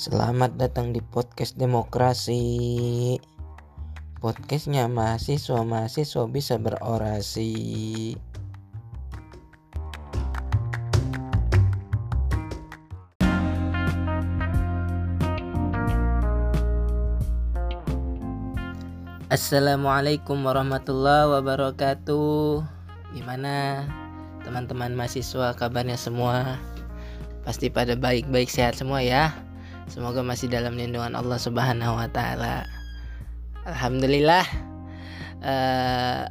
Selamat datang di podcast demokrasi. Podcastnya mahasiswa-mahasiswa bisa berorasi. Assalamualaikum warahmatullahi wabarakatuh. Gimana teman-teman mahasiswa kabarnya semua? Pasti pada baik-baik sehat semua ya. Semoga masih dalam lindungan Allah Subhanahu wa taala. Alhamdulillah. Uh,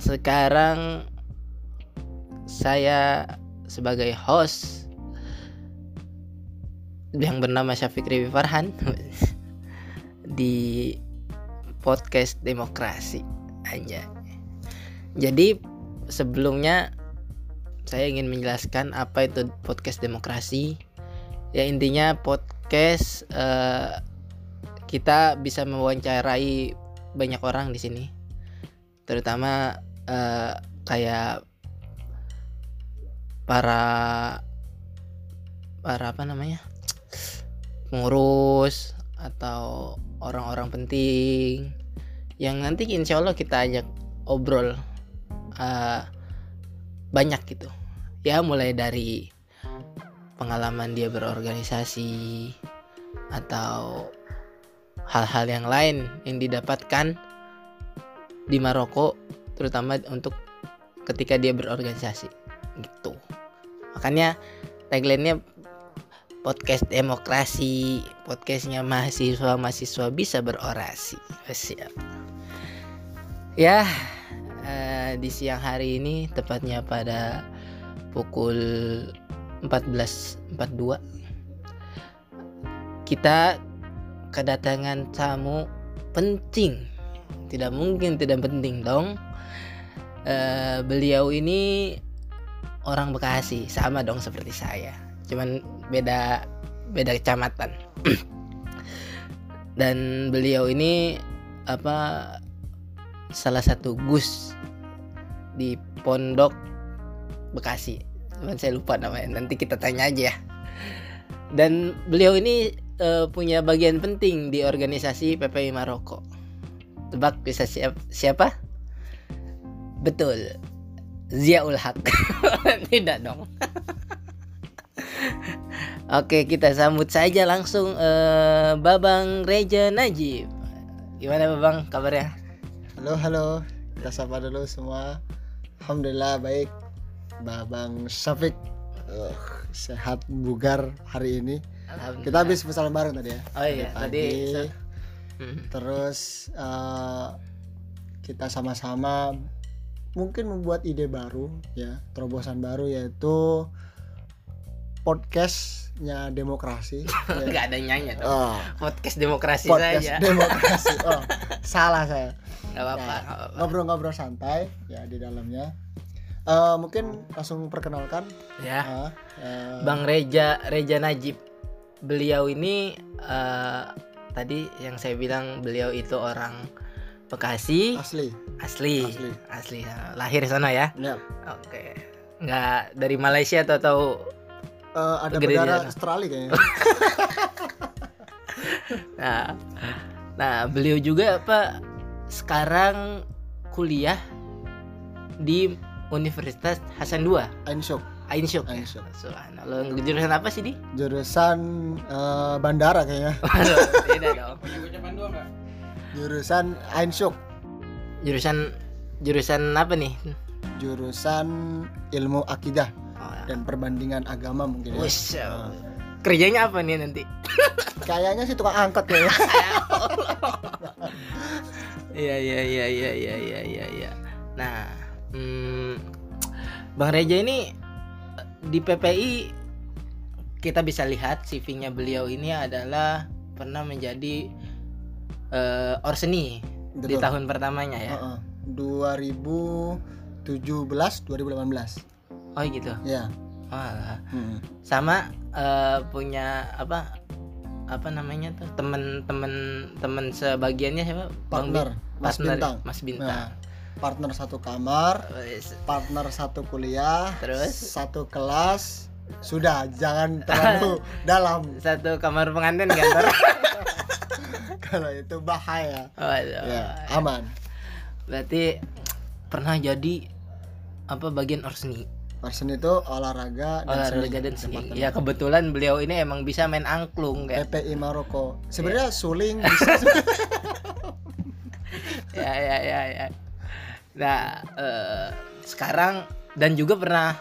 sekarang saya sebagai host yang bernama Syafiq Rivi Farhan di podcast demokrasi aja. Jadi sebelumnya saya ingin menjelaskan apa itu podcast demokrasi. Ya intinya podcast uh, kita bisa mewawancarai banyak orang di sini, terutama uh, kayak para para apa namanya? Pengurus atau orang-orang penting yang nanti insya Allah kita ajak obrol uh, banyak gitu. Ya mulai dari pengalaman dia berorganisasi atau hal-hal yang lain yang didapatkan di Maroko terutama untuk ketika dia berorganisasi gitu. Makanya tagline-nya podcast demokrasi podcastnya mahasiswa mahasiswa bisa berorasi. Siap. Ya uh, di siang hari ini tepatnya pada pukul 14.42 kita kedatangan tamu penting. Tidak mungkin tidak penting dong. Uh, beliau ini orang Bekasi sama dong seperti saya. Cuman beda beda kecamatan. Dan beliau ini apa salah satu gus di pondok Bekasi cuman saya lupa namanya. Nanti kita tanya aja ya. Dan beliau ini uh, punya bagian penting di organisasi PPI Maroko. Tebak bisa siap, siapa? Betul. Ziaul Haq. Tidak dong. Oke kita sambut saja langsung uh, Babang Reja Najib. Gimana Babang kabarnya? Halo halo. Kita sapa dulu semua. Alhamdulillah baik Babang Syafiq. Uh, Sehat bugar hari ini. Kita habis pesan bareng tadi ya? Oh iya pagi, tadi hmm. Terus uh, Kita sama-sama Mungkin membuat ide baru ya Terobosan baru yaitu podcastnya demokrasi. Ya. nggak ada nyanyi dong oh. podcast demokrasi podcast saja. Demokrasi. Oh salah saya. Nggak apa-apa nah, ngobrol-ngobrol santai ya di dalamnya uh, mungkin langsung perkenalkan. Ya. Uh, uh, bang Reja Reja Najib. Beliau ini uh, tadi yang saya bilang beliau itu orang Bekasi. Asli. Asli. Asli, asli. lahir sana ya? Yep. oke. Nggak dari Malaysia atau, atau uh, ada berdarah Australia kayaknya. nah, nah beliau juga apa sekarang kuliah di Universitas Hasan II. Ainsyuk. Ainsyuk. Ainsyuk. Subhanallah. Jurusan apa sih di? Jurusan uh, bandara kayaknya. Beda dong. Jurusan Ainsyuk. Jurusan jurusan apa nih? Jurusan ilmu akidah dan perbandingan agama mungkin ya. Wish, uh. Kerjanya apa nih nanti? Kayaknya sih tukang angkat ya. Iya iya iya iya iya iya iya ya. Nah, hmm, Bang Reja ini di PPI kita bisa lihat CV-nya beliau ini adalah pernah menjadi uh, orseni Betul. di tahun pertamanya ya. Uh -uh. 2017 2018. Oh gitu. Ya. Oh, hmm. Sama uh, punya apa apa namanya tuh temen-temen temen sebagiannya siapa? Partner. Mas partner, Bintang. Mas Bintang. Nah, partner satu kamar, partner satu kuliah, terus satu kelas, sudah jangan terlalu dalam Satu kamar pengantin kantor. kalau itu bahaya Waduh. ya aman Berarti pernah jadi apa bagian orsni Person itu olahraga olahraga dan seni. Ya kebetulan beliau ini emang bisa main angklung kan. PPI Maroko sebenarnya Iya. suling bisa ya ya ya ya. Nah, eh, sekarang dan juga pernah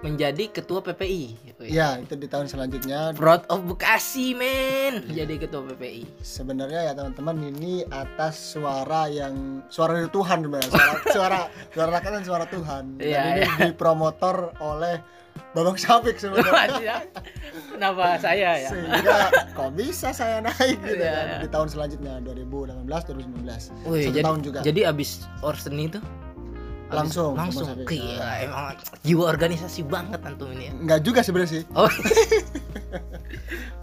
menjadi ketua PPI. ya itu di tahun selanjutnya Proud of Bekasi, men. Jadi ketua PPI. sebenarnya ya teman-teman ini atas suara yang suara dari Tuhan sebenarnya suara suara suara rakyat dan suara Tuhan dan Iya, ini iya. dipromotor oleh Babang Syafik sebenarnya Kenapa saya ya? sehingga kok bisa saya naik gitu Iya, kan di tahun selanjutnya 2018 2019 Wih, satu jadi, tahun juga jadi abis orseni itu Langsung, langsung Afif. gila emang jiwa organisasi banget antum ini ya. nggak juga sebenarnya sih Oh.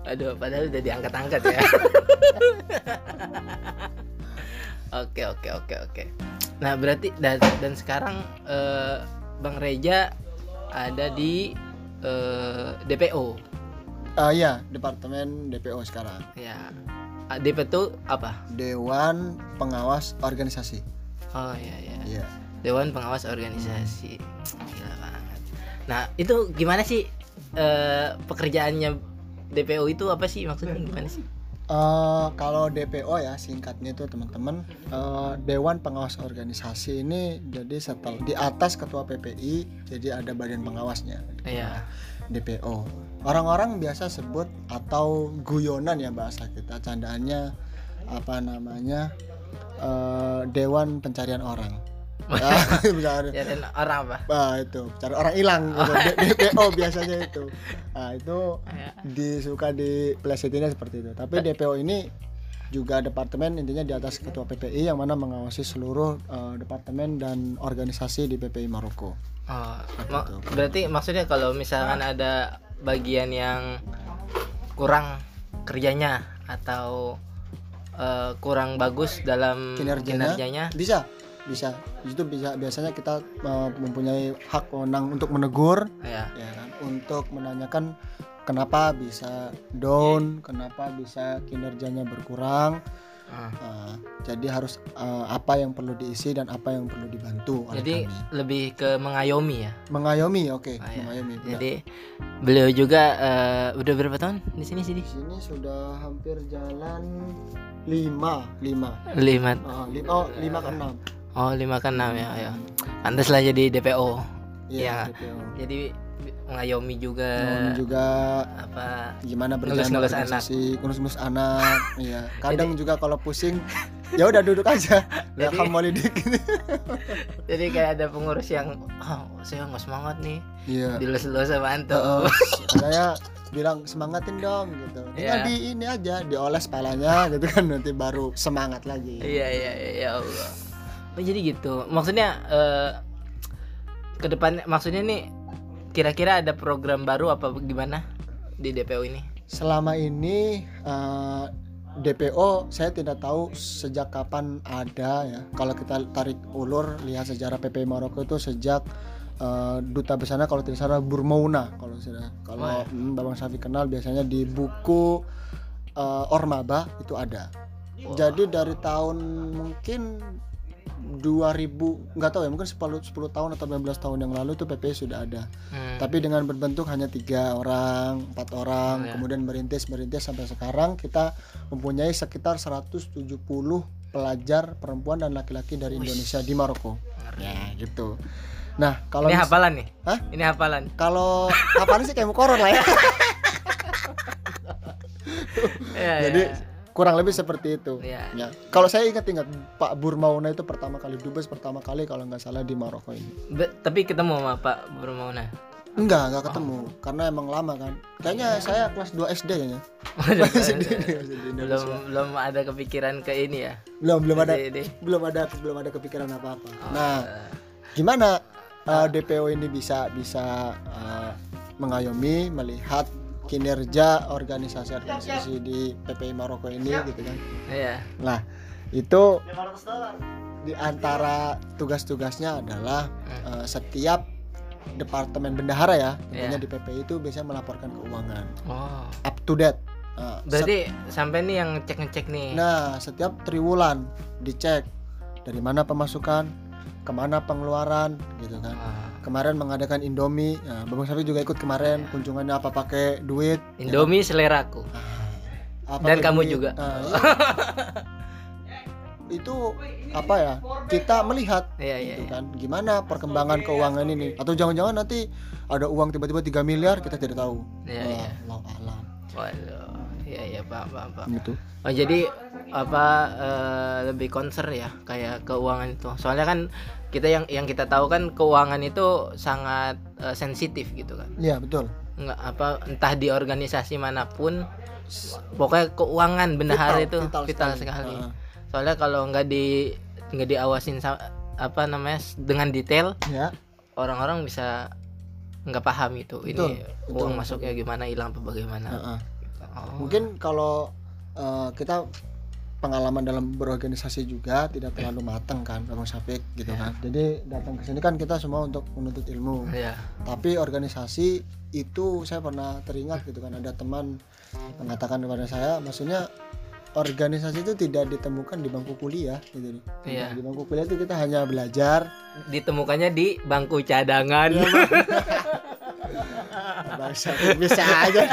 Aduh, padahal udah diangkat-angkat ya. oke, oke, oke, oke. Nah, berarti dan, dan sekarang eh, Bang Reja ada di eh, DPO. Ah iya departemen DPO sekarang Ya. Ah, DPO itu apa? Dewan Pengawas Organisasi Oh, iya iya. iya Dewan Pengawas Organisasi. Gila banget. Nah, itu gimana sih eh, pekerjaannya DPO itu apa sih maksudnya gimana sih? Eh, kalau DPO ya singkatnya itu teman-teman eh, Dewan Pengawas Organisasi ini jadi setel di atas Ketua PPI jadi ada badan pengawasnya. Iya. DPO orang-orang biasa sebut atau guyonan ya bahasa kita candaannya apa namanya eh, Dewan Pencarian Orang Dan orang apa? Bah, itu cari orang hilang gitu. D- DPO biasanya itu nah itu Ya. disuka di plesetinnya seperti itu tapi DPO ini juga departemen intinya di atas ketua PPI yang mana mengawasi seluruh eh, departemen dan organisasi di PPI Maroko Oh, ma- itu. berarti maksudnya kalau misalkan ada bagian yang kurang kerjanya atau eh, kurang bagus dalam Kinerjanya? kinerjanya, bisa bisa itu bisa biasanya kita eh, mempunyai hak wewenang untuk menegur ya. ya kan untuk menanyakan kenapa bisa down kenapa bisa kinerjanya berkurang Ah. Uh, jadi harus uh, apa yang perlu diisi dan apa yang perlu dibantu oleh Jadi kami. lebih ke mengayomi ya. Mengayomi, oke, Ah, ya. mengayomi. benar. Jadi beliau juga eh, udah berapa tahun di sini sih? di sini sudah hampir jalan lima, lima, Lima. Ah, lima, oh, lima ke enam. Oh, lima ke enam ya, ya. Pantas lah jadi DPO. Iya, Iya. DPO. Jadi mengayomi juga Mengayomi juga apa gimana berjalan Ngelus-ngelus organisasi, ngelus-ngelus anak, iya. Kadang juga kalau pusing, ya udah duduk aja. Jadi- Welcome Molidik. jadi kayak ada pengurus yang oh, saya nggak semangat nih Iya. dilus-lus sama antum Heeh. saya bilang semangatin dong gitu. Iya. di ini aja, dioles palanya gitu kan nanti baru semangat lagi. iya iya iya ya Allah oh, jadi gitu maksudnya eh ke depan maksudnya nih kira-kira ada program baru apa gimana di DPO ini Selama ini eh, DPO saya tidak tahu sejak kapan ada ya. Kalau kita tarik ulur lihat sejarah PPI Maroko itu sejak eh, duta besarnya kalau tidak salah Burmouna kalau sudah kalau Wah. hmm, Babang Safi kenal biasanya di buku eh, Ormaba itu ada. Wah. Jadi dari tahun mungkin 2000 nggak tahu ya mungkin 10 10 tahun atau 15 tahun yang lalu itu PPI sudah ada Hmm. tapi dengan berbentuk hanya tiga orang empat orang Oh, ya. kemudian merintis merintis sampai sekarang kita mempunyai sekitar 170 pelajar perempuan dan laki-laki dari Wih. Indonesia di Maroko ya gitu nah kalau ini hafalan nih Hah? ini hafalan kalau kapan sih kayak mukoron lah ya Iya, jadi iya. Kurang lebih seperti itu. Iya. ya. Kalau saya ingat-ingat Pak Burmauna itu pertama kali dubes pertama kali kalau nggak salah di Maroko ini. Be- tapi ketemu sama Pak Bermauna enggak enggak ketemu. Karena emang lama kan. Kayaknya saya kelas 2 SD kayaknya. Waduh, di belum belum ada kepikiran ke ini ya? Belum belum ada. Jadi- belum ada belum ada kepikiran apa apa Oh, nah eh, gimana uh, DPO ini bisa bisa uh, mengayomi melihat kinerja organisasi-organisasi di PPI Maroko ini gitu kan iya nah itu di antara tugas-tugasnya adalah uh, setiap departemen bendahara ya intinya Iya. di PPI itu biasanya melaporkan keuangan Oh. up to date Nah, Berarti sampai nih yang cek-ngecek nih. nah setiap triwulan dicek dari mana pemasukan ke mana pengeluaran gitu kan Wah. Kemarin mengadakan Indomie nah, Bang Safi juga ikut kemarin kunjungannya apa pakai duit Indomie seleraku. apa Dan kamu duit. juga. Nah, iya. itu apa ya kita melihat Iya iya. gitu iya. kan gimana perkembangan keuangan ini atau jangan-jangan nanti ada uang tiba-tiba 3 miliar kita tidak tahu Iya Wah, iya. Allahu alam Waduh. Iya iya paham paham paham. gitu Oh jadi apa eh, lebih concern ya kayak keuangan itu. Soalnya kan kita yang yang kita tahu kan keuangan itu sangat eh, sensitif gitu kan. iya betul Nggak apa entah di organisasi mana pun pokoknya keuangan Vital, itu vital vital, sekali. sekali. Heeh. Soalnya kalau nggak di nggak diawasin apa namanya dengan detail ya orang-orang bisa nggak paham itu Betul, ini betul, uang betul. masuknya gimana hilang apa bagaimana. Oh. mungkin kalau eh, kita pengalaman dalam berorganisasi juga tidak terlalu matang kan Bang Syafiq gitu Iya. kan jadi datang ke sini kan kita semua untuk menuntut ilmu Iya. tapi organisasi itu saya pernah teringat gitu kan ada teman mengatakan kepada saya maksudnya organisasi itu tidak ditemukan di bangku kuliah gitu loh. Iya. di bangku kuliah itu kita hanya belajar Ditemukannya di bangku cadangan. bisa aja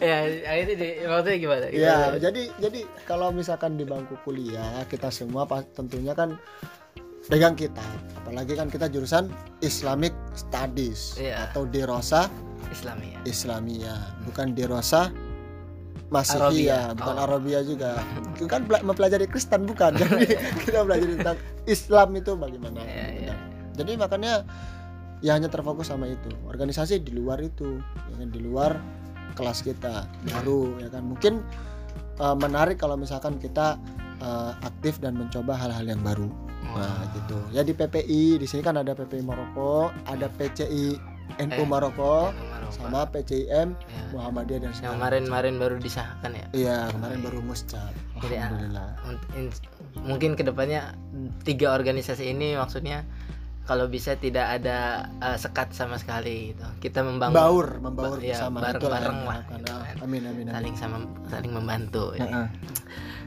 ya itu di, maksudnya gimana? ya Gimana? jadi jadi kalau misalkan di bangku kuliah kita semua pas- tentunya kan pegang kita apalagi kan kita jurusan Islamic Studies Iya. atau Dirosa Islami ya. Islamia bukan Dirosa Arabia. Masihia bukan Oh. Arabia juga itu kan mempelajari Kristen bukan jadi kita belajar tentang Islam itu bagaimana Iya, gitu iya. kan. jadi makanya ya hanya terfokus sama itu organisasi di luar itu ya kan di luar kelas kita baru ya kan mungkin uh, menarik kalau misalkan kita uh, aktif dan mencoba hal-hal yang baru nah gitu ya di PPI di sini kan ada PPI Maroko ada PCI NU Eh, Maroko sama PCIM Ya. Muhammadiyah dan Yang segala kemarin-kemarin baru disahkan ya. Iya kemarin baru muscap. Jadi, ah, Alhamdulillah. Mungkin ke depannya tiga organisasi ini maksudnya kalau bisa tidak ada eh, sekat sama sekali gitu. Kita membangun Baur, membaur Ba- ya, bersama. bareng-bareng Itulah yang lah, gitu kan. Amin amin amin. saling sama saling membantu. ya. Heeh.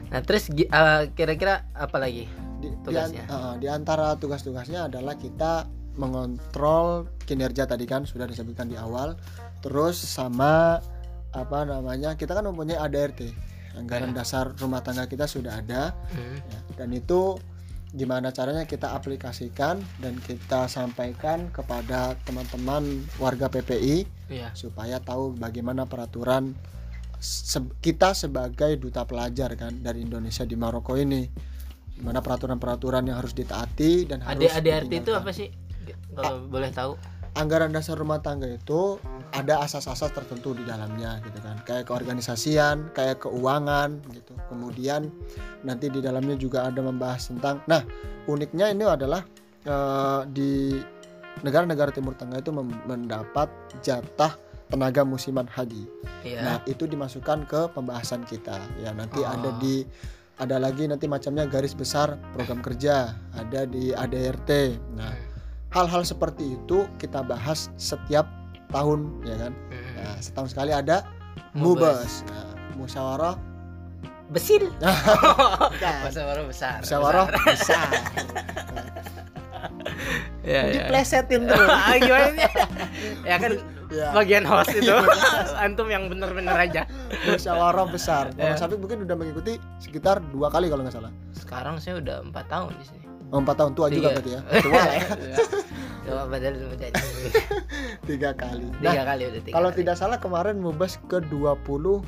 Nah terus eh, kira-kira apa lagi? Di, di, Tugasnya. an- ah, di antara tugas-tugasnya adalah kita mengontrol kinerja tadi kan sudah disebutkan di awal. Terus sama apa namanya kita kan mempunyai ADRT anggaran Ya. dasar rumah tangga kita sudah ada Hmm. ya. dan itu gimana caranya kita aplikasikan dan kita sampaikan kepada teman-teman warga PPI Iya. supaya tahu bagaimana peraturan se- kita sebagai duta pelajar kan dari Indonesia di Maroko ini gimana peraturan-peraturan yang harus ditaati dan harus Ada ADRT itu apa sih? Kalau boleh tahu. Anggaran dasar rumah tangga itu ada asas-asas tertentu di dalamnya gitu kan kayak keorganisasian kayak keuangan gitu kemudian nanti di dalamnya juga ada membahas tentang nah uniknya ini adalah eh, di negara-negara Timur Tengah itu mendapat jatah tenaga musiman haji Iya. Nah, itu dimasukkan ke pembahasan kita. Ya, nanti Oh. ada di ada lagi nanti macamnya garis besar program kerja, ada di ADRT. Nah, hal-hal seperti itu kita bahas setiap tahun ya kan. Hmm. Nah, setahun sekali ada Mubas. Mubas. Nah, musyawarah Besil. bukan. Musyawarah besar. Musyawarah besar. Ya, ya. Diplesetin terus. Ah, gimana ya kan Ya. bagian host itu. Antum yang bener-bener aja. Musyawarah besar. Bang Ya. Syafiq mungkin udah mengikuti sekitar dua kali kalau nggak salah. Sekarang saya udah empat tahun di sini. Oh, empat tahun tua juga Tiga. berarti ya. Tua lah ya. Coba padahal udah jadi. Tiga kali. Nah, Tiga kali udah tiga Kalau kali. tidak salah kemarin Mubas ke 21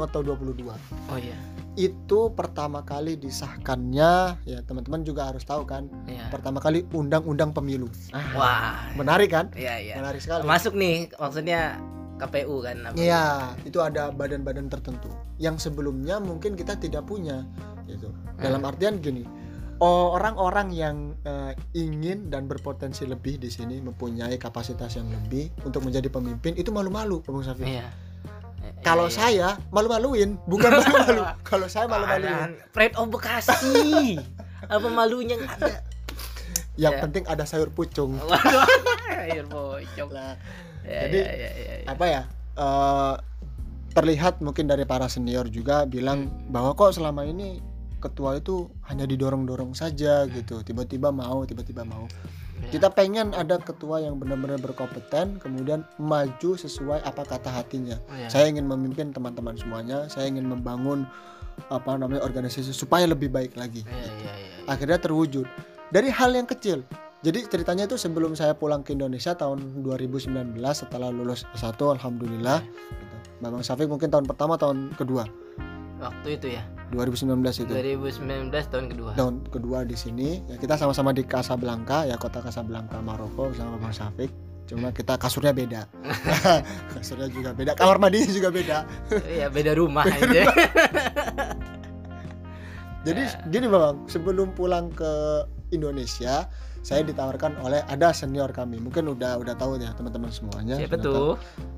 atau 22. Oh iya. Itu pertama kali disahkannya ya teman-teman juga harus tahu kan. Iya. Pertama kali undang-undang pemilu. Ah, Wah. menarik kan? Iya iya. Menarik sekali. Masuk nih maksudnya KPU kan apa? Iya, itu ada badan-badan tertentu yang sebelumnya mungkin kita tidak punya gitu. Dalam Hmm. artian gini, orang-orang yang eh, ingin dan berpotensi lebih di sini mempunyai kapasitas yang lebih untuk menjadi pemimpin itu malu-malu, Bang Safi. Iya. Kalau Iya, iya. saya malu-maluin, bukan malu-malu. Kalau saya malu-maluin. Pride of Bekasi. apa malunya nggak ada? yang Ya. penting ada sayur pucung Waduh, air bocok. lah Ya, Jadi, ya, ya, ya, ya. apa ya eh, terlihat mungkin dari para senior juga bilang Hmm. bahwa kok selama ini ketua itu hanya didorong-dorong saja gitu. Tiba-tiba mau tiba-tiba mau. Ya. kita pengen ada ketua yang benar-benar berkompeten kemudian maju sesuai apa kata hatinya. Ya. saya ingin memimpin teman-teman semuanya. Saya ingin membangun apa namanya organisasi supaya lebih baik lagi. Ya, ya, ya, ya. akhirnya terwujud. Dari hal yang kecil. Jadi ceritanya itu sebelum saya pulang ke Indonesia tahun 2019 setelah lulus S1 alhamdulillah. Gitu. Syafiq mungkin tahun pertama tahun kedua. Waktu itu ya. 2019 itu 2019 tahun kedua. tahun kedua di sini ya kita sama-sama di Casablanca ya kota Casablanca Maroko bersama Bang Syafiq cuma kita kasurnya beda kasurnya juga beda kamar mandinya juga beda Iya, beda rumah aja. Jadi Ya. gini bang, sebelum pulang ke Indonesia, saya ditawarkan oleh ada senior kami, mungkin udah udah tahu ya teman-teman semuanya. Siapa tahu. tuh?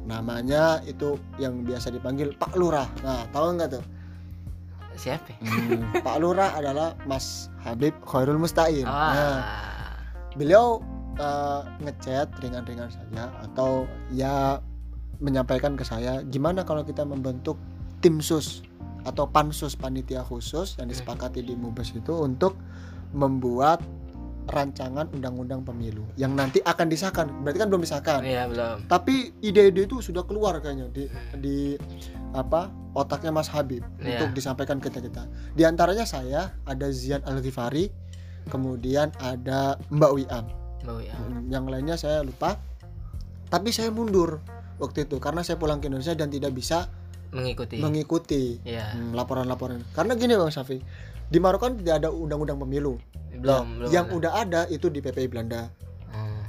Namanya itu yang biasa dipanggil Pak Lurah. Nah, tahu nggak tuh? Siapa? Hmm, Pak Lurah adalah Mas Habib Khairul Mustain. Ah. Nah, beliau eh, ngechat ringan-ringan saja atau ya menyampaikan ke saya gimana kalau kita membentuk tim sus atau pansus panitia khusus yang disepakati di Mubes itu untuk membuat rancangan undang-undang pemilu yang nanti akan disahkan berarti kan belum disahkan Iya, belum. tapi ide-ide itu sudah keluar kayaknya di di apa otaknya Mas Habib Iya. untuk disampaikan ke kita kita di antaranya saya ada Zian Al Ghifari kemudian ada Mbak Wiam Bau ya. Hmm, yang lainnya saya lupa tapi saya mundur waktu itu karena saya pulang ke Indonesia dan tidak bisa Mengikuti. mengikuti Iya. hmm, laporan-laporan karena gini bang Safi di Maroko kan tidak ada undang-undang pemilu Belum, belum. yang ada. udah ada itu di PPI Belanda Hmm,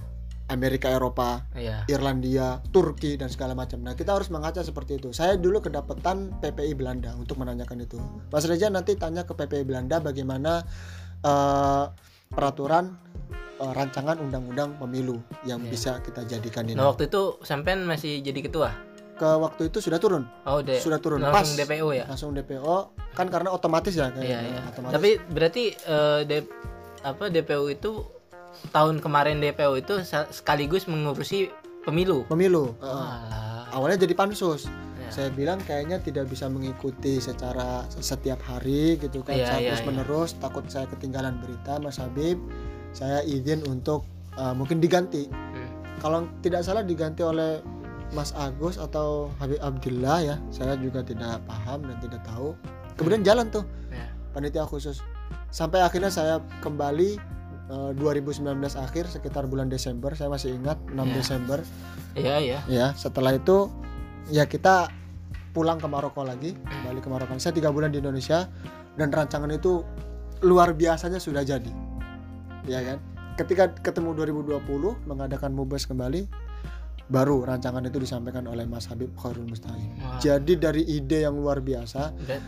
Amerika Eropa Iya. Irlandia Turki dan segala macam nah kita harus mengaca seperti itu saya dulu kedapatan PPI Belanda untuk menanyakan itu Mas Reza nanti tanya ke PPI Belanda bagaimana eh, peraturan eh, rancangan undang-undang pemilu yang Iya. bisa kita jadikan ini Nah, waktu itu sampean masih jadi ketua. Ke waktu itu sudah turun Oh, udah. sudah turun Langsung pas DPO ya? langsung DPO kan karena otomatis ya kayak Iya, iya. otomatis. Tapi berarti eh, D- apa DPO itu tahun kemarin DPO itu sekaligus mengurusi pemilu. pemilu. Walah. awalnya jadi pansus Ya. saya bilang kayaknya tidak bisa mengikuti secara setiap hari gitu kan Iya, saya iya, terus iya. menerus takut saya ketinggalan berita Mas Habib saya izin untuk uh, mungkin diganti Hmm. kalau tidak salah diganti oleh Mas Agus atau Habib Abdillah ya saya juga tidak paham dan tidak tahu. Kemudian jalan tuh Ya. panitia khusus. Sampai akhirnya saya kembali uh, 2019 akhir sekitar bulan Desember saya masih ingat 6 Ya. Desember. Iya, iya. ya setelah itu ya kita pulang ke Maroko lagi kembali ke Maroko. Saya tiga bulan di Indonesia dan rancangan itu luar biasanya sudah jadi. Ya kan? Ketika ketemu 2020 mengadakan mubes kembali baru rancangan itu disampaikan oleh Mas Habib Khairul Mustain Wah. jadi dari ide yang luar biasa Ber-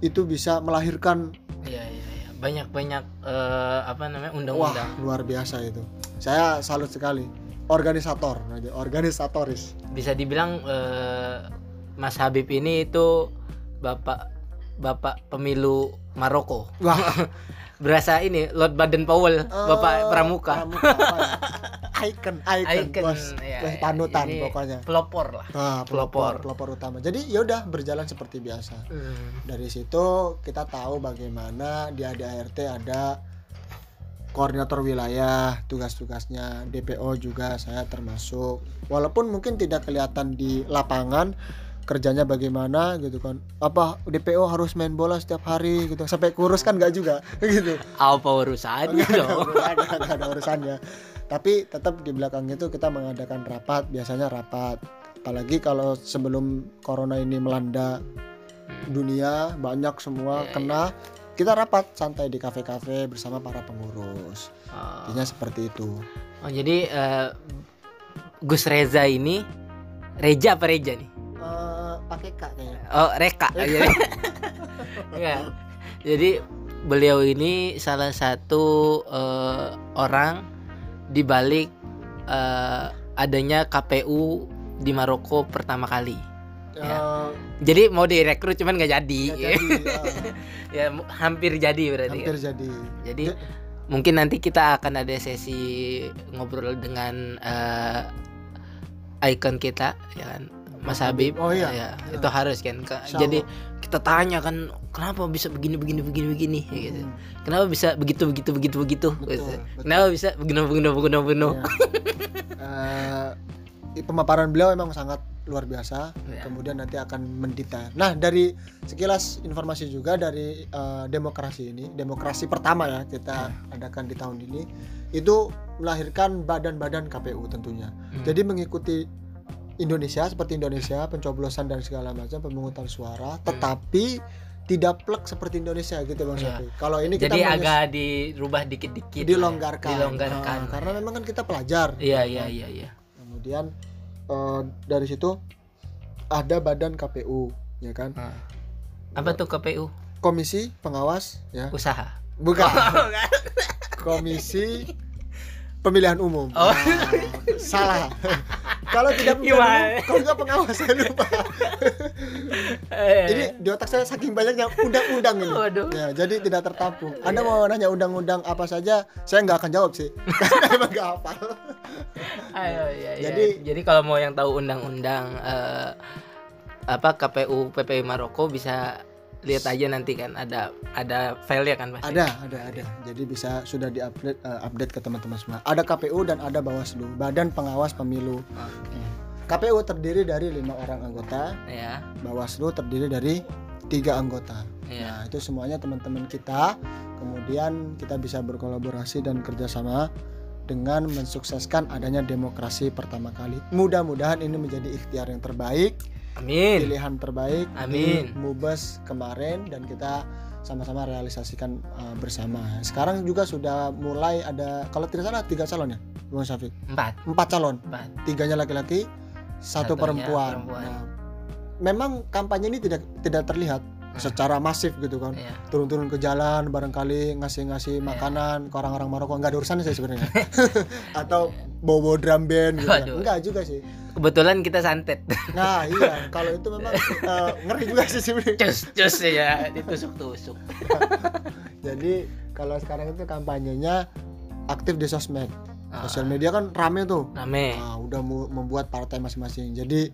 itu bisa melahirkan Iya, iya, iya. Banyak-banyak eh, apa namanya wah undang-undang. luar biasa itu saya salut sekali organisator organisatoris Bisa dibilang eh, Mas Habib ini itu bapak bapak pemilu Maroko. wah Berasa ini Lord Baden Powell, bapak Eh, pramuka. pramuka ya? icon icon, Icon, bos iya, Bos iya. panutan Ini pokoknya Pelopor lah. nah, pelopor. pelopor utama jadi ya udah berjalan seperti biasa dari situ kita tahu bagaimana di ADART ada koordinator wilayah tugas-tugasnya DPO juga saya termasuk walaupun mungkin tidak kelihatan di lapangan kerjanya bagaimana gitu kan apa DPO harus main bola setiap hari gitu sampai kurus kan nggak juga gitu Apa urusannya Nggak ada dong? nggak ada urusannya. Tapi tetap di belakang itu kita mengadakan rapat, biasanya rapat. Apalagi kalau sebelum corona ini melanda dunia, banyak semua Iya, kena. Kita rapat santai di kafe-kafe bersama para pengurus. Oh, Intinya seperti itu. oh, jadi eh, Gus Reza ini Reja apa Reja nih? Eh, pakai kak kayaknya. Oh, Reka. jadi, Enggak. Jadi beliau ini salah satu eh, orang di balik eh, adanya KPU di Maroko pertama kali. Ya. Eh, Jadi mau direkrut cuman nggak jadi. nggak jadi, eh, ya hampir jadi berarti. hampir kan? jadi. Jadi Ja- mungkin nanti kita akan ada sesi ngobrol dengan uh, ikon kita ya kan Mas Habib Oh iya. ya, Ya. itu harus kan Ke- jadi kita tanya kan kenapa bisa begini begini begini begini ya gitu. Hmm. kenapa bisa begitu begitu begitu begitu Betul, gitu. betul. kenapa bisa begini begini begini begini Ya. Eh, pemaparan beliau memang sangat luar biasa. Ya. Kemudian nanti akan mendetail. Nah, dari sekilas informasi juga dari eh, demokrasi ini, demokrasi pertama ya kita adakan di tahun ini, itu melahirkan badan-badan KPU tentunya. Hmm. Jadi mengikuti Indonesia seperti Indonesia, pencoblosan dan segala macam pemungutan suara, tetapi tidak plek seperti Indonesia gitu Bang Hmm. Ya. Kalau ini kita jadi agak dirubah dikit-dikit ya. dilonggarkan. dilonggarkan Nah, karena memang kan kita pelajar. iya iya iya iya kemudian eh, dari situ ada badan KPU ya kan Nah. apa tuh KPU komisi pengawas ya usaha bukan komisi pemilihan umum Oh. Nah, salah kalau tidak pemilihan umum kalau nggak pengawas saya lupa Eh. jadi di otak saya saking banyaknya undang-undang ini Waduh. ya jadi tidak tertampung anda mau nanya undang-undang apa saja saya nggak akan jawab sih karena emang nggak hafal Ayo, iya, iya. Jadi- jadi kalau mau yang tahu undang-undang eh, apa KPU PPI Maroko bisa lihat aja nanti kan ada ada file ya kan pasti. Ada, ada, ada. Jadi bisa sudah diupdate eh, update ke teman-teman semua. Ada KPU dan ada Bawaslu, Badan Pengawas Pemilu. Oke. KPU terdiri dari lima orang anggota, Ya, Bawaslu terdiri dari tiga anggota. ya. Nah, itu semuanya teman-teman kita. Kemudian kita bisa berkolaborasi dan kerjasama dengan mensukseskan adanya demokrasi pertama kali. Mudah-mudahan ini menjadi ikhtiar yang terbaik, Amin. pilihan terbaik Amin. di Mubes kemarin dan kita sama-sama realisasikan uh, bersama. Sekarang juga sudah mulai ada kalau tidak salah tiga calon ya, Bang Syafiq. Empat. Empat calon, Empat. tiganya laki-laki, satu Satunya perempuan. perempuan. Nah, memang kampanye ini tidak tidak terlihat. Secara masif gitu kan. Ya. Turun-turun ke jalan barangkali ngasih-ngasih Iya. makanan ke orang-orang Maroko nggak ada urusan saya sebenarnya. Atau bawa drum band gitu. kan. Enggak juga sih. Kebetulan kita santet. Nah, iya, kalau itu memang uh, ngeri juga sih sebenarnya. cus cus ya ditusuk-tusuk. Jadi kalau sekarang itu kampanyenya aktif di sosmed. Ah. Sosial media kan rame tuh. Rame. Nah, udah membuat partai masing-masing. Jadi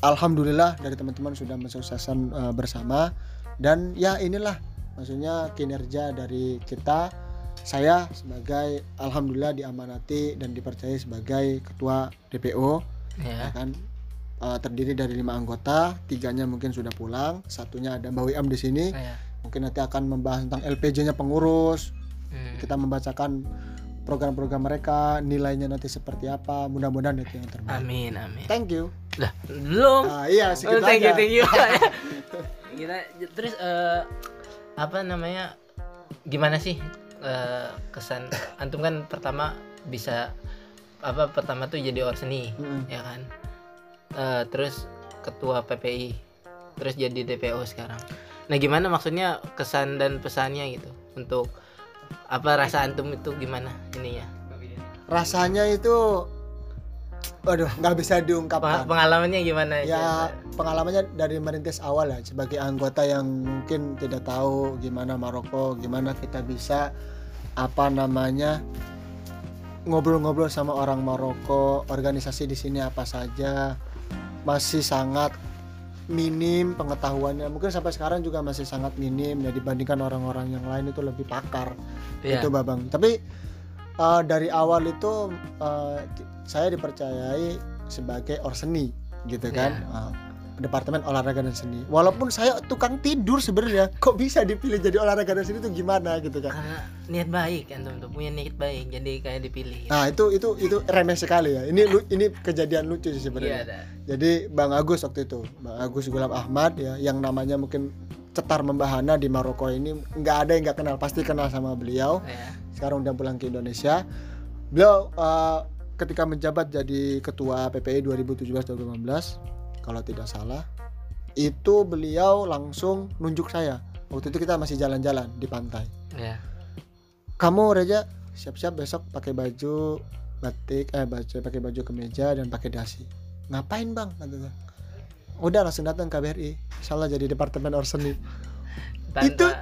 alhamdulillah dari teman-teman sudah mensukseskan uh, bersama dan ya inilah maksudnya kinerja dari kita. Saya sebagai alhamdulillah diamanati dan dipercaya sebagai ketua DPO ya Ya. kan Uh, terdiri dari lima anggota, tiganya mungkin sudah pulang, satunya ada Mbak Wiam di sini. Ya. Mungkin nanti akan membahas tentang LPJ-nya pengurus, Hmm. kita membacakan program-program mereka nilainya nanti seperti apa mudah-mudahan itu yang terbaik Amin amin. thank you Lah, belum. ah, iya Oh, thank you, thank you. Kita terus eh, apa namanya? Gimana sih eh, kesan antum kan pertama bisa apa pertama tuh jadi orseni Mm-mm. ya kan? Eh, terus ketua PPI, terus jadi DPO sekarang. Nah, gimana maksudnya kesan dan pesannya gitu untuk apa rasa antum itu gimana ininya? rasanya itu waduh nggak bisa diungkapkan Pengalamannya gimana? ya pengalamannya dari merintis awal ya sebagai anggota yang mungkin tidak tahu gimana Maroko gimana kita bisa apa namanya ngobrol-ngobrol sama orang Maroko organisasi di sini apa saja masih sangat minim pengetahuannya. Mungkin sampai sekarang juga masih sangat minim ya dibandingkan orang-orang yang lain itu lebih pakar. Iya. itu babang. Tapi uh, dari awal itu uh, saya dipercayai sebagai orseni gitu kan? Iya. Uh, departemen olahraga dan seni walaupun saya tukang tidur sebenarnya kok bisa dipilih jadi olahraga dan seni itu gimana gitu kan karena niat baik antum tuh punya niat baik jadi kayak dipilih. nah itu itu itu remeh sekali ya ini ini kejadian lucu sih Iya sebenarnya ada. jadi Bang Agus waktu itu Bang Agus Gulam Ahmad ya yang namanya mungkin cetar membahana di Maroko ini nggak ada yang nggak kenal pasti kenal sama beliau Ya. sekarang udah pulang ke Indonesia. Beliau uh, ketika menjabat jadi ketua PPI 2017-2018 kalau tidak salah itu beliau langsung nunjuk saya. Waktu itu kita masih jalan-jalan di pantai. Ya. Kamu Reja siap-siap besok pakai baju batik eh baju pakai baju kemeja dan pakai dasi. Ngapain bang? Katanya. Udah langsung datang KBRI. Insya Allah jadi departemen orseni. Tanpa Itu-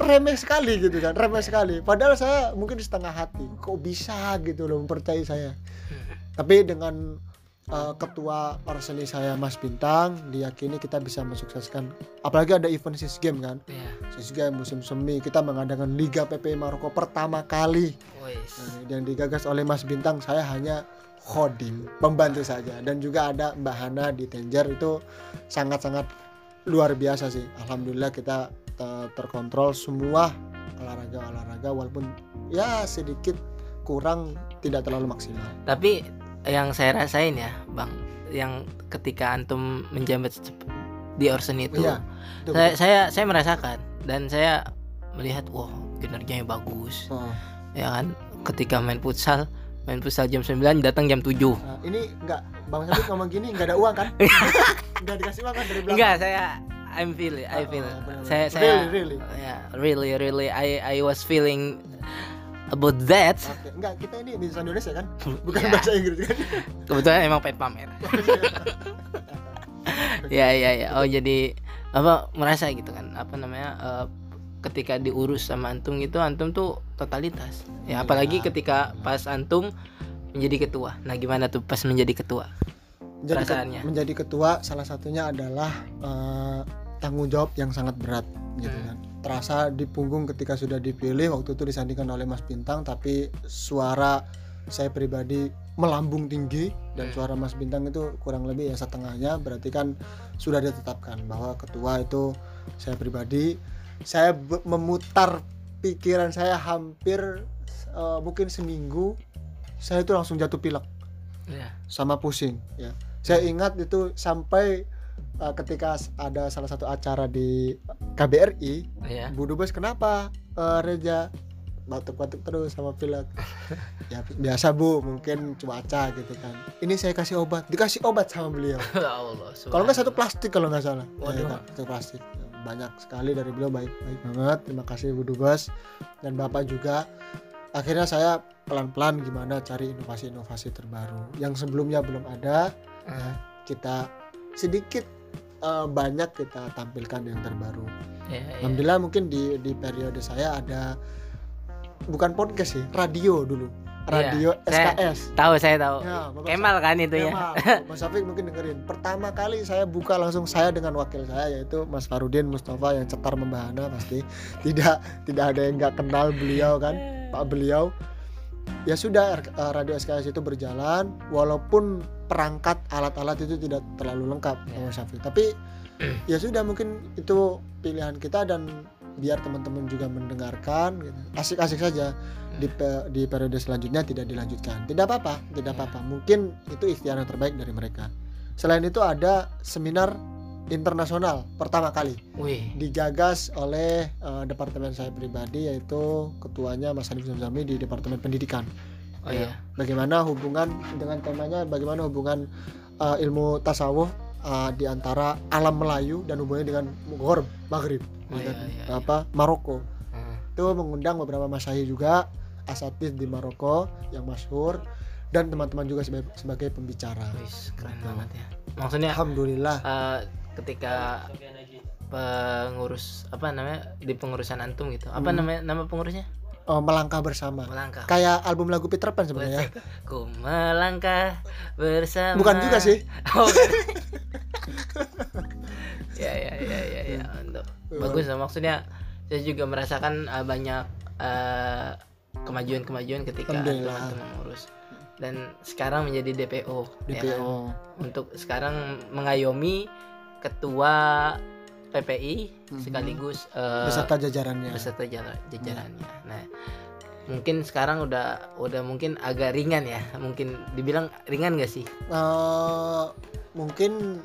remeh sekali gitu kan remeh sekali padahal saya mungkin setengah hati kok bisa gitu loh mempercayai saya tapi dengan uh, ketua Orseni saya Mas Bintang diyakini kita bisa mensukseskan. Apalagi ada event sis game kan? Iya. sis game musim semi kita mengadakan Liga PPI Maroko pertama kali. Nah, yang digagas oleh Mas Bintang saya hanya holding pembantu saja. Dan juga ada Mbak Hana di Tenjer itu sangat-sangat luar biasa sih. Alhamdulillah kita te- terkontrol semua olahraga-olahraga walaupun ya sedikit kurang tidak terlalu maksimal. Tapi yang saya rasain ya, Bang, yang ketika antum menjabat di Orsen itu, Iya, itu saya, saya saya merasakan dan saya melihat, wah kinerjanya bagus, ya kan? Ketika main futsal, main futsal jam 9 datang jam 7 Nah, ini enggak Bang Sabit ngomong gini enggak ada uang kan enggak dikasih uang kan dari belakang Enggak, saya I'm feel it, I Oh, feel. oh, benar-benar. saya saya Really, really? ya, really really I I was feeling about that. Oke, enggak kita ini bahasa Indonesia kan bukan Ya. bahasa Inggris kan Kebetulan emang pengen pamer. ya ya ya. Oh jadi apa merasa gitu kan? Apa namanya? eh, ketika diurus sama antum gitu, antum tuh totalitas. Ya apalagi Iya. ketika pas antum menjadi ketua. Nah gimana tuh pas menjadi ketua? menjadi, ke- Perasaannya. menjadi ketua salah satunya adalah eh, tanggung jawab yang sangat berat gitu Hmm. kan terasa di punggung ketika sudah dipilih waktu itu disandingkan oleh Mas Bintang tapi suara saya pribadi melambung tinggi dan Hmm. suara Mas Bintang itu kurang lebih ya setengahnya berarti kan sudah ditetapkan bahwa ketua itu saya pribadi saya memutar pikiran saya hampir eh, mungkin seminggu saya itu langsung jatuh pilek Ya. sama pusing ya saya ingat itu sampai uh, ketika ada salah satu acara di KBRI Ya. Bu Dubes kenapa uh, Reja batuk-batuk terus sama pilek? Ya biasa Bu mungkin cuaca gitu kan. Ini saya kasih obat dikasih obat sama beliau. Ya Allah. kalau nggak satu plastik kalau nggak salah. Waduh. Ya kan, satu plastik. Banyak sekali dari beliau baik baik banget. Terima kasih Bu Dubes dan Bapak juga. Akhirnya saya pelan-pelan gimana cari inovasi-inovasi terbaru. Yang sebelumnya belum ada Eh, kita sedikit eh, banyak kita tampilkan yang terbaru ya, ya. alhamdulillah mungkin di di periode saya ada bukan podcast sih radio dulu radio Iya, saya- SKS Tahu saya tahu. Ya, Kemal kan itu ya. Mas Safik mungkin dengerin. Pertama kali saya buka langsung saya dengan wakil saya yaitu Mas Farudin Mustafa yang cetar membahana pasti. Tidak tidak ada yang nggak kenal beliau kan, Pak beliau. Ya sudah eh, radio SKS itu berjalan walaupun perangkat alat-alat itu tidak terlalu lengkap Ya. Mas Safik. Tapi ya sudah mungkin itu pilihan kita dan biar teman-teman juga mendengarkan gitu. Asik-asik saja di pe- di periode selanjutnya tidak dilanjutkan. Tidak apa-apa, tidak Ya. apa-apa. Mungkin itu ikhtiar yang terbaik dari mereka. Selain itu ada seminar internasional pertama kali Wih. digagas oleh eh, departemen saya pribadi yaitu ketuanya Mas Hanif Zamzami di departemen pendidikan. Oh Ya. iya. Bagaimana hubungan dengan temanya bagaimana hubungan eh, ilmu tasawuf eh, di antara alam Melayu dan hubungannya dengan Gharb, Maghrib, Oh, gitu. iya, iya, apa Maroko Hmm. itu mengundang beberapa masyayikh juga asatid di Maroko yang masyhur dan teman-teman juga sebagai, sebagai pembicara. Wis, keren Gitu. banget ya. Maksudnya Alhamdulillah. eh, ketika pengurus apa namanya di pengurusan antum gitu. Apa Hmm. namanya nama pengurusnya? Eh, melangkah bersama. Melangkah. Kayak album lagu Peter Pan sebenarnya. Ku melangkah bersama. Bukan juga sih. Oh, ya ya ya ya ya. Untuk bagus lah maksudnya saya juga merasakan eh, banyak eh, kemajuan-kemajuan ketika teman-teman mengurus dan sekarang menjadi DPO. ya kan? DPO. untuk sekarang mengayomi ketua PPI Mhm. sekaligus eh, Beserta jajarannya. beserta jala- jajarannya. Nah, mungkin sekarang udah udah mungkin agak ringan ya. Mungkin dibilang ringan gak sih? Eh, mungkin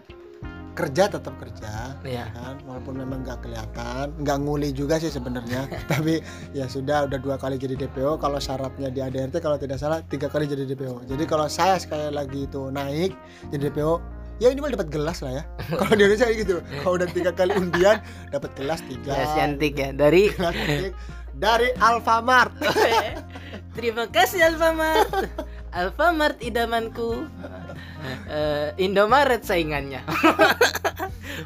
kerja tetap kerja Iya. kan walaupun memang nggak kelihatan nggak nguli juga sih sebenarnya tapi ya sudah udah dua kali jadi DPO kalau syaratnya di ADRT kalau tidak salah tiga kali jadi DPO jadi kalau saya sekali lagi itu naik jadi DPO ya ini mah dapat gelas lah ya. Kalau di Indonesia gitu. Kalau udah tiga kali undian dapat gelas tiga. Ya, cantik ya. Dari gelas cantik. Dari Alfamart. Terima kasih Alfamart. Alfamart idamanku. Eh, Indomaret saingannya.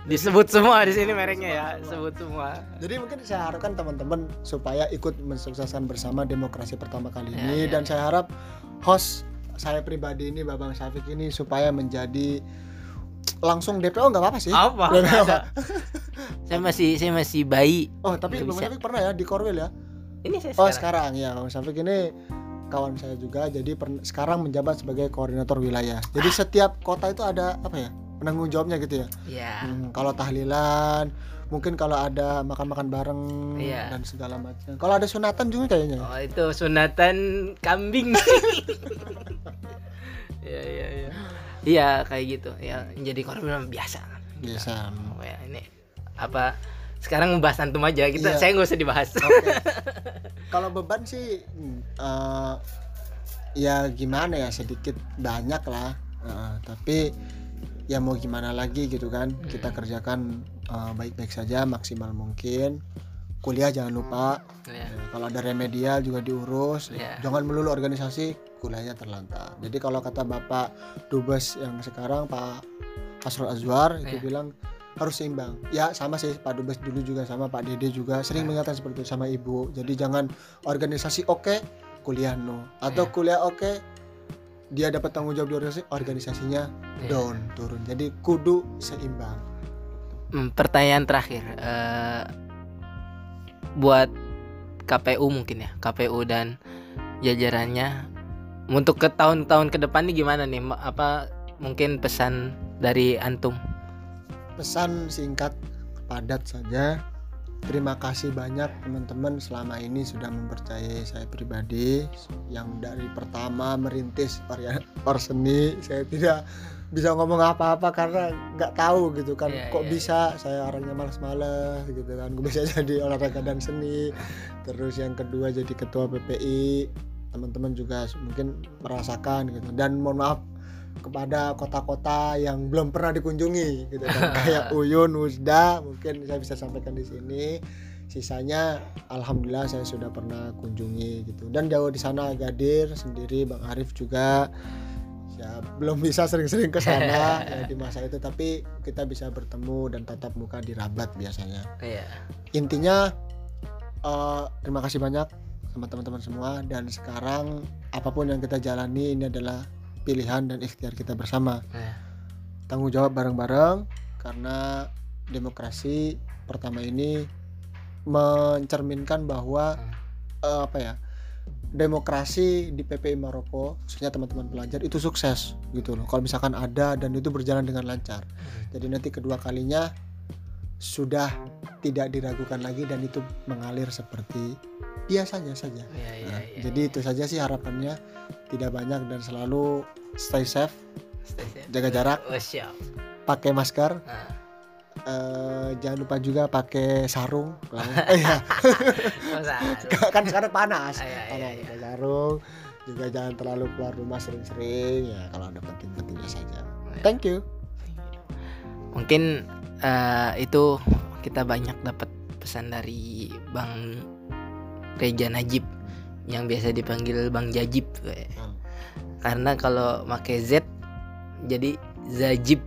disebut semua di sini mereknya ya. Sebut semua. Jadi mungkin saya harapkan teman-teman supaya ikut mensukseskan bersama demokrasi pertama kali Ya, ini. ya, dan saya harap host saya pribadi ini Babang Syafiq ini supaya menjadi langsung DPO nggak apa-apa sih. apa apa. saya masih saya masih bayi Oh tapi bisa. Syafiq pernah ya di Korwil ya? ini saya Oh sekarang sekarang ya Babang Syafiq ini kawan saya juga jadi per- sekarang menjabat sebagai koordinator wilayah. Ah. Jadi setiap kota itu ada apa ya penanggung jawabnya gitu ya. ya Hmm, kalau tahlilan, mungkin kalau ada makan-makan bareng Iya. dan segala macam. Kalau ada sunatan juga kayaknya. ya? oh itu sunatan kambing iya iya iya iya kayak gitu ya jadi korban biasa kan Biasa. Oh, ya, ini apa sekarang membahas antum aja kita Iya. saya nggak usah dibahas Oke. kalau beban sih hmm, eh, ya gimana ya sedikit banyak lah. Eh, tapi ya mau gimana lagi gitu kan. Kita kerjakan eh, baik-baik saja maksimal mungkin. Kuliah jangan lupa. Ya. Ya, kalau ada remedial juga diurus. Iya. Jangan melulu organisasi, kuliahnya terlantar. Jadi kalau kata Bapak Dubes yang sekarang Pak Asrul Azwar itu Iya. bilang harus seimbang. Ya sama sih Pak Dubes dulu juga sama Pak Dede juga sering Iya. mengatakan seperti itu sama Ibu. Jadi jangan organisasi oke, kuliah no. Atau Iya. kuliah oke, dia dapat tanggung jawab di organisasi, organisasinya Iya. down, turun. Jadi kudu seimbang. Hmm, pertanyaan terakhir eh, buat KPU mungkin ya KPU dan jajarannya. Untuk ke tahun-tahun ke depan nih gimana nih? Apa mungkin pesan dari antum? Pesan singkat padat saja. Terima kasih banyak teman-teman selama ini sudah mempercayai saya pribadi. Yang dari pertama merintis or- orseni saya tidak bisa ngomong apa-apa karena nggak tahu gitu kan. Iya, kok iya, bisa saya orangnya malas-malas gitu kan. Gue bisa jadi olahraga dan seni. Terus yang kedua jadi ketua PPI teman-teman juga mungkin merasakan gitu. Dan mohon maaf kepada kota-kota yang belum pernah dikunjungi gitu kan. Kayak Uyun, Usda mungkin saya bisa sampaikan di sini. Sisanya alhamdulillah saya sudah pernah kunjungi gitu. Dan jauh di sana Gadir sendiri Bang Arif juga ya belum bisa sering-sering ke sana ya, di masa itu tapi kita bisa bertemu dan tatap muka di Rabat biasanya. Iya. Intinya eh, terima kasih banyak sama teman-teman semua dan sekarang apa pun yang kita jalani ini adalah pilihan dan ikhtiar kita bersama. Iya. tanggung jawab bareng-bareng karena demokrasi pertama ini mencerminkan bahwa eh, apa ya demokrasi di PPI Maroko khususnya teman-teman pelajar itu sukses gitu loh. Kalau misalkan ada dan itu berjalan dengan lancar. Jadi nanti kedua kalinya sudah tidak diragukan lagi dan itu mengalir seperti biasanya saja. Iya, iya, Nah, iya. jadi itu saja sih harapannya. Tidak banyak dan selalu stay safe Stay safe. jaga jarak Oh, pakai masker Nah, eh, jangan lupa juga pakai sarung Iya, masa aduh. kan sekarang panas Ah, iya, iya, Panas, iya. pakai sarung juga jangan terlalu keluar rumah sering-sering ya kalau ada penting-pentingnya saja Iya. thank you mungkin eh, itu kita banyak dapat pesan dari Bang Reja Najib yang biasa dipanggil Bang Jajib. Hmm. karena kalau pakai Z jadi Zajib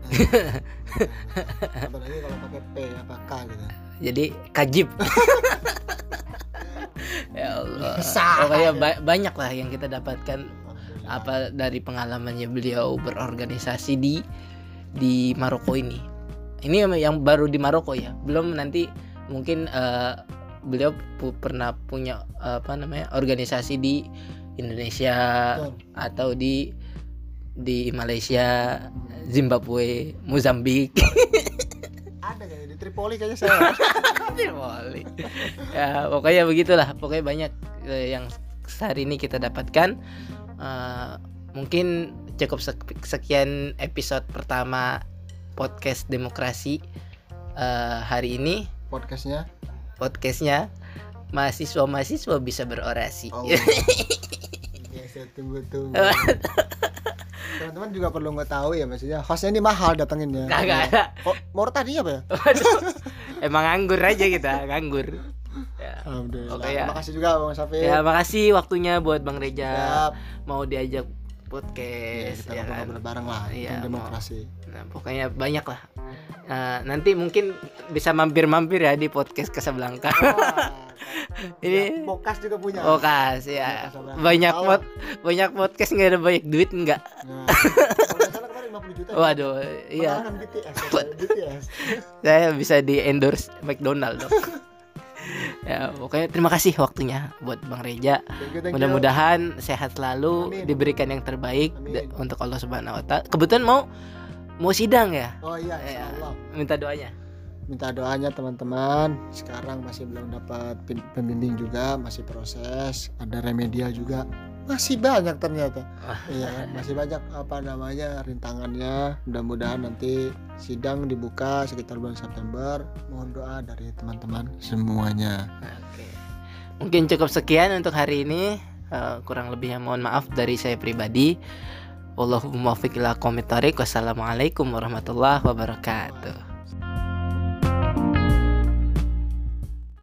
apalagi kalau pakai P apa K gitu jadi Kajib ya Allah pokoknya ba- banyak lah yang kita dapatkan apa dari pengalamannya beliau berorganisasi di di Maroko ini. Ini yang- baru di Maroko ya. Belum nanti mungkin eh, beliau pu- pernah punya eh, apa namanya organisasi di Indonesia Betul. atau di di Malaysia, Zimbabwe, Mozambik. ada kayaknya di Tripoli kayaknya saya Boleh. ya pokoknya begitulah. Pokoknya banyak eh, yang hari ini kita dapatkan. Eh, mungkin cukup sek- sekian episode pertama podcast demokrasi eh, hari ini. podcastnya Podcastnya mahasiswa mahasiswa bisa berorasi. oh ya saya tunggu-tunggu teman-teman juga perlu nggak tahu ya maksudnya hostnya ini mahal datanginnya Kagak ada. kok mau tadinya apa ya Waduh, Emang nganggur aja kita, nganggur. Ya. Alhamdulillah Oke, ya. makasih juga bang Safi Ya, makasih waktunya buat Bang Reja Siap. mau diajak podcast kita ya kan? bareng lah tentang demokrasi Nah, pokoknya banyak lah. Nah, nanti mungkin bisa mampir-mampir ya di podcast Casablanca. Ini- Ini Bokas juga punya Podcast ya. Banyak pod, banyak podcast nggak ada banyak duit nggak? Nah, kalau nggak salah kemarin 50 juta Waduh, iya. Mengalahkan BTS ya, BTS Saya bisa di endorse McDonald dong. ya, pokoknya terima kasih waktunya buat Bang Reja. Mudah-mudahan sehat selalu, Amin. diberikan yang terbaik Amin. untuk Allah Subhanahu wa taala. Kebetulan mau mau sidang ya. Oh iya, Ya. Minta doanya. Minta doanya teman-teman. Sekarang masih belum dapat pembimbing juga, masih proses. Ada remedial juga. Masih banyak ternyata. Iya, masih banyak apa namanya rintangannya. Mudah-mudahan nanti sidang dibuka sekitar bulan September. Mohon doa dari teman-teman semuanya. Oke. Mungkin cukup sekian untuk hari ini. Eh, kurang lebihnya mohon maaf dari saya pribadi. Ila aqwamit thoriq. Wassalamualaikum warahmatullahi wabarakatuh.